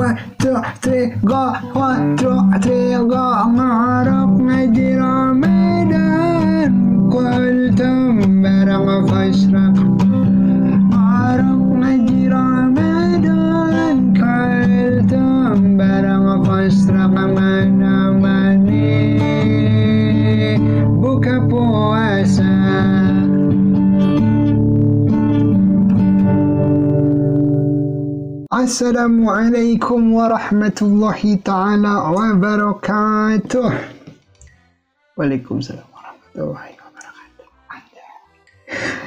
one two three go one two three go. Ngarok ngaji Ramadan kultum barang fasrak ngarok ngaji Ramadan kultum barang fasrak Assalamualaikum warahmatullahi taala wabarakatuh. Waalaikumsalam warahmatullahi wabarakatuh.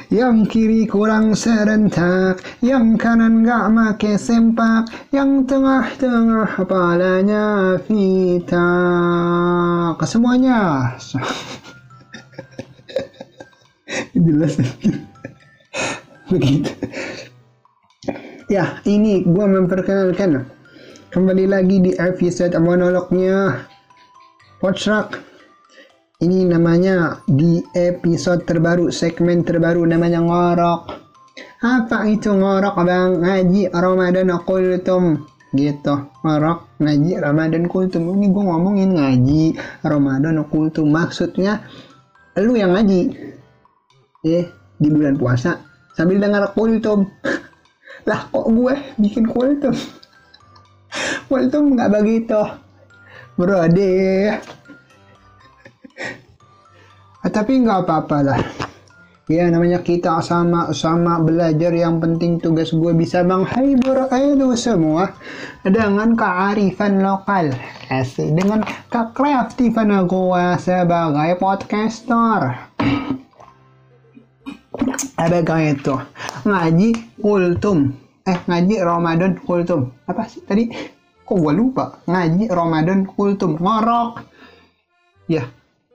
Yang kiri kurang serentak, yang kanan gak make sempak, yang tengah-tengah kepalanya fita. Semuanya. Jelas. Begitu. Ya, ini gua memperkenalkan kembali lagi di episode monolognya. Potrak. Ini namanya di episode terbaru, segmen terbaru namanya ngorok. Apa itu ngorok bang? Ngaji Ramadan kultum gitu ngorok ngaji Ramadan kultum ini gue ngomongin ngaji Ramadan kultum maksudnya lu yang ngaji. Eh di bulan puasa sambil dengar kultum lah kok gue bikin kultum kultum nggak begitu. Bro deh tapi nggak apa-apa lah. Ya namanya kita sama-sama belajar. Yang penting tugas gue bisa menghibur itu semua. Dengan kearifan lokal. Dengan kekreatifan gue sebagai podcaster ada kayak itu. Ngaji kultum eh ngaji Ramadan kultum apa sih tadi? Kok gue lupa? Ngaji Ramadan kultum ngorok. Ya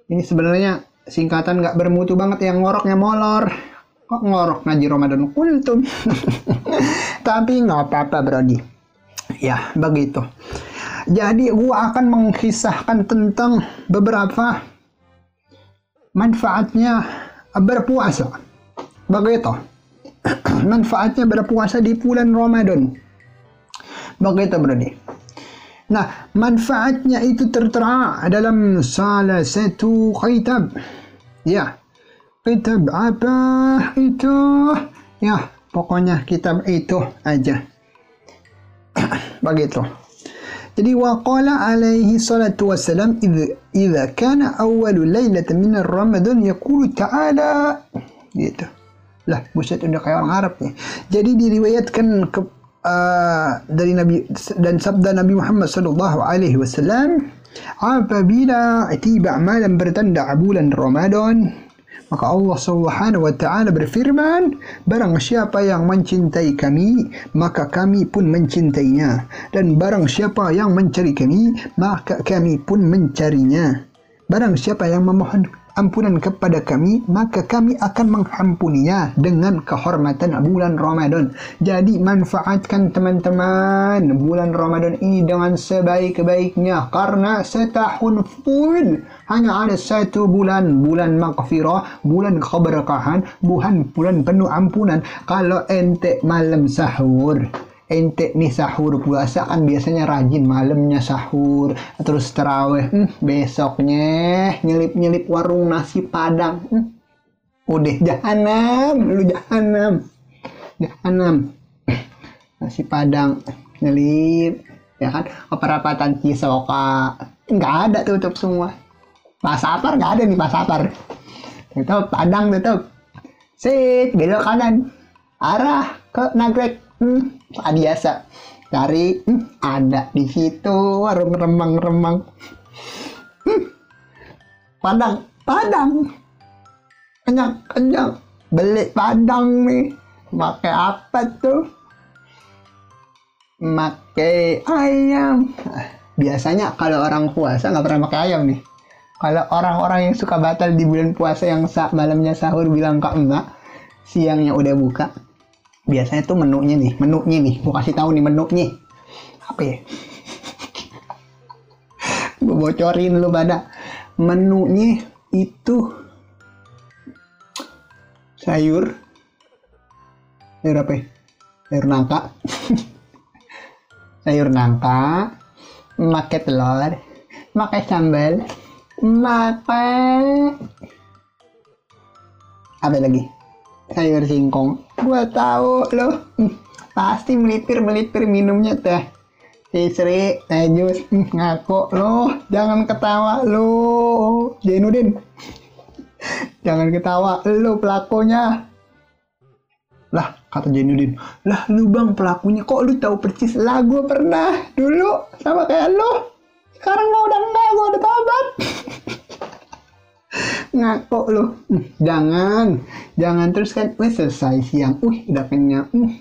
ini sebenarnya singkatan nggak bermutu banget yang ngoroknya molor. Kok ngorok ngaji Ramadan kultum tapi nggak apa-apa Brody ya begitu. Jadi gua akan mengisahkan tentang beberapa manfaatnya berpuasa begitu manfaatnya berpuasa di bulan Ramadan begitu Brody Nah, manfaatnya itu tertera dalam salah satu kitab. Ya, kitab apa itu? Ya, pokoknya kitab itu aja. Begitu. Jadi waqala alaihi salatu wassalam idza kana awwalu lailatin min ramadan yaqulu ta'ala gitu. Lah, buset udah kayak orang Arab nih. Jadi diriwayatkan ke Uh, dari Nabi dan sabda Nabi Muhammad sallallahu alaihi wasallam apabila tiba malam bertanda bulan Ramadan maka Allah Subhanahu wa taala berfirman barang siapa yang mencintai kami maka kami pun mencintainya dan barang siapa yang mencari kami maka kami pun mencarinya barang siapa yang memohon ampunan kepada kami, maka kami akan mengampuninya dengan kehormatan bulan Ramadan. Jadi manfaatkan teman-teman bulan Ramadan ini dengan sebaik-baiknya karena setahun full hanya ada satu bulan, bulan maghfirah, bulan keberkahan, bulan bulan penuh ampunan. Kalau ente malam sahur, ente nih sahur puasa kan biasanya rajin malamnya sahur terus terawih hmm, besoknya nyelip-nyelip warung nasi padang hmm. udah jahanam lu jahanam jahanam. Nasi padang nyelip ya kan? Keperapatan cisoka nggak ada tutup semua. Pasapar nggak ada nih pasapar. Tutup padang tutup. Sit belok kanan. Arah ke nagrek hmm, biasa. Cari hmm, ada di situ warung remang-remang. Hmm, padang padang. Kenyang kenyang. Beli padang nih. Pakai apa tuh? Pakai ayam. Biasanya kalau orang puasa nggak pernah pakai ayam nih. Kalau orang-orang yang suka batal di bulan puasa yang sa malamnya sahur bilang ke emak siangnya udah buka biasanya tuh menunya nih menunya nih. Gue kasih tahu nih menunya. Apa ya? Gue bocorin lu pada menunya itu sayur. Sayur apa ya? sayur nangka. Sayur nangka pakai telur pakai sambal pakai apa lagi sayur singkong. Gua tahu loh. Hmm, pasti melipir melipir minumnya teh. Si Sri teh jus Hmm, ngaku loh. Jangan ketawa lo Jainuddin jangan ketawa lo pelakunya. Lah kata Jainuddin lah lu bang pelakunya kok lu tahu persis? Lah gue pernah dulu sama kayak lo sekarang gua udah enggak gua udah tobat ngaco Hmm, jangan. Jangan terus kan wes selesai siang. Uh udah kenyang. Hmm,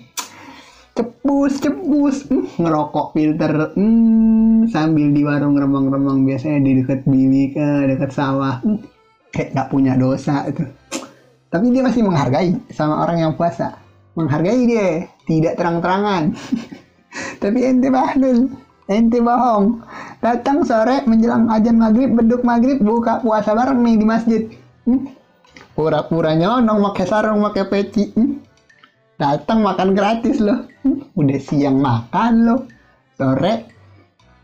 cepus cepus. Hmm, ngerokok filter. Hmm, sambil di warung remang-remang. Biasanya di dekat biwi ke dekat sawah. Hmm, kayak gak punya dosa itu. Tapi dia masih menghargai sama orang yang puasa. Menghargai dia tidak terang-terangan. Tapi ente bahlul ente bohong datang sore menjelang ajan maghrib beduk maghrib buka puasa bareng nih di masjid Hmm. pura-pura nyonong pakai sarung pakai peci Hmm. datang makan gratis loh Hmm. udah siang makan loh sore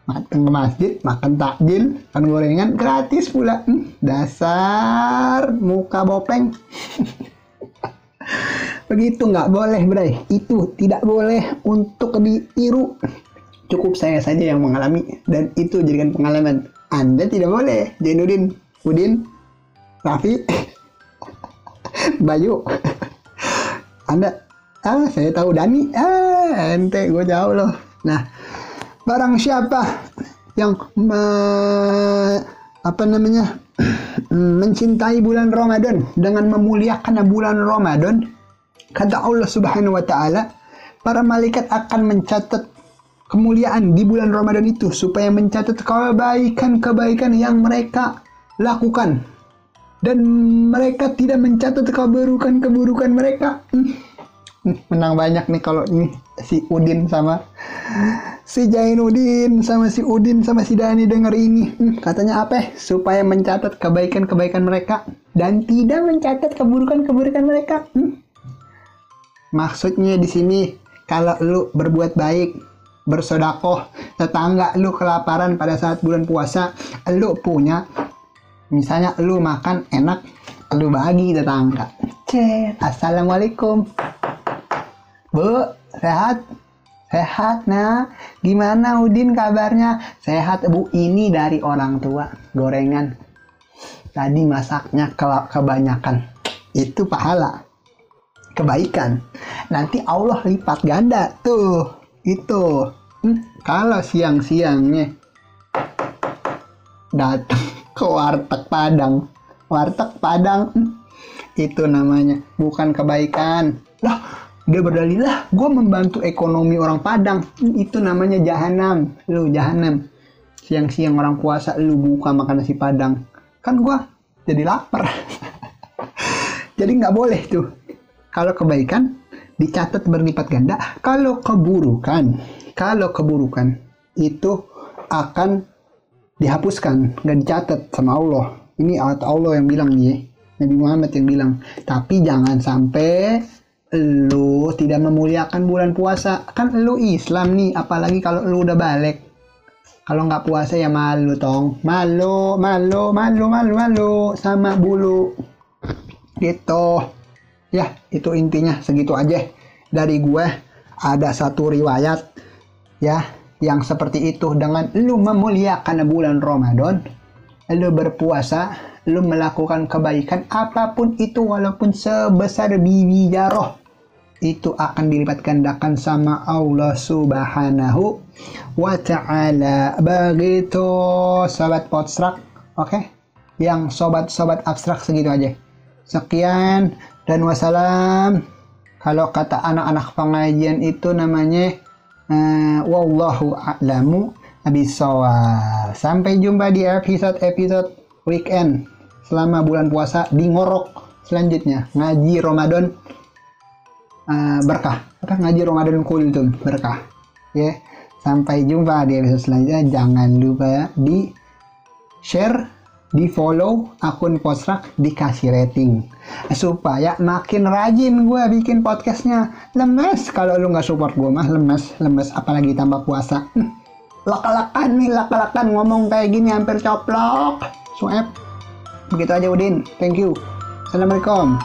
datang ke masjid makan takjil makan gorengan gratis pula Hmm. dasar muka bopeng begitu nggak boleh bray itu tidak boleh untuk ditiru cukup saya saja yang mengalami dan itu jadikan pengalaman. Anda tidak boleh Jainuddin Udin Raffi Bayu. Anda ah saya tahu Dani. Ah ente gue jauh loh. Nah barang siapa yang me- apa namanya mencintai bulan Ramadan dengan memuliakan bulan Ramadan kata Allah Subhanahu wa taala para malaikat akan mencatat kemuliaan di bulan Ramadan itu supaya mencatat kebaikan-kebaikan yang mereka lakukan dan mereka tidak mencatat keburukan-keburukan mereka. Menang banyak nih kalau ini si Udin sama si Jainuddin sama si Udin sama si Dani denger ini. Katanya apa? Supaya mencatat kebaikan-kebaikan mereka dan tidak mencatat keburukan-keburukan mereka. Maksudnya di sini kalau lu berbuat baik, bersodakoh, tetangga lu kelaparan pada saat bulan puasa, lu punya misalnya lu makan enak, lu bagi tetangga. Cet, assalamualaikum. Bu, sehat? Sehat, nah. Gimana Udin kabarnya? Sehat, Bu. Ini dari orang tua. Gorengan. Tadi masaknya ke- kebanyakan. Itu pahala. Kebaikan. Nanti Allah lipat ganda. Tuh, itu. Hmm, kalau siang-siangnya datang ke warteg Padang. Warteg Padang. hmm, itu namanya. Bukan kebaikan. Lah, dia berdalil lah gue membantu ekonomi orang Padang itu namanya jahanam lu jahanam siang-siang orang puasa lu buka makan nasi Padang kan gue jadi lapar jadi nggak boleh tuh kalau kebaikan dicatat berlipat ganda kalau keburukan kalau keburukan itu akan dihapuskan nggak dicatat sama Allah. Ini Allah yang bilang nih Nabi Muhammad yang bilang. Tapi jangan sampai lu tidak memuliakan bulan puasa. Kan lu Islam nih apalagi kalau lu udah balik. Kalau nggak puasa ya malu tong. Malu malu malu malu malu sama bulu. Gitu ya itu intinya segitu aja dari gue ada satu riwayat ya yang seperti itu dengan lu memuliakan bulan Ramadan lu berpuasa lu melakukan kebaikan apa pun itu walaupun sebesar bibi jaroh itu akan dilipat gandakan sama Allah Subhanahu wa taala. Begitu sobat potstrak, oke? Okay? Yang sobat-sobat abstrak segitu aja. Sekian dan wassalam. Kalau kata anak-anak pengajian itu namanya uh, wallahu a'lamu bisawab. Sampai jumpa di episode-episode weekend selama bulan puasa di ngorok selanjutnya. Ngaji Ramadan uh, berkah. Apa? Ngaji Ramadan kultum berkah. Ya. Sampai jumpa di episode selanjutnya. Jangan lupa di share di follow akun Posrak dikasih rating. Supaya makin rajin gue bikin podcastnya. Lemes kalau lu nggak support gue mah lemes lemes. Apalagi tambah puasa. Hm. lak-lakan nih lak-lakan ngomong kayak gini hampir coplok. Suep begitu aja Udin. Thank you. Assalamualaikum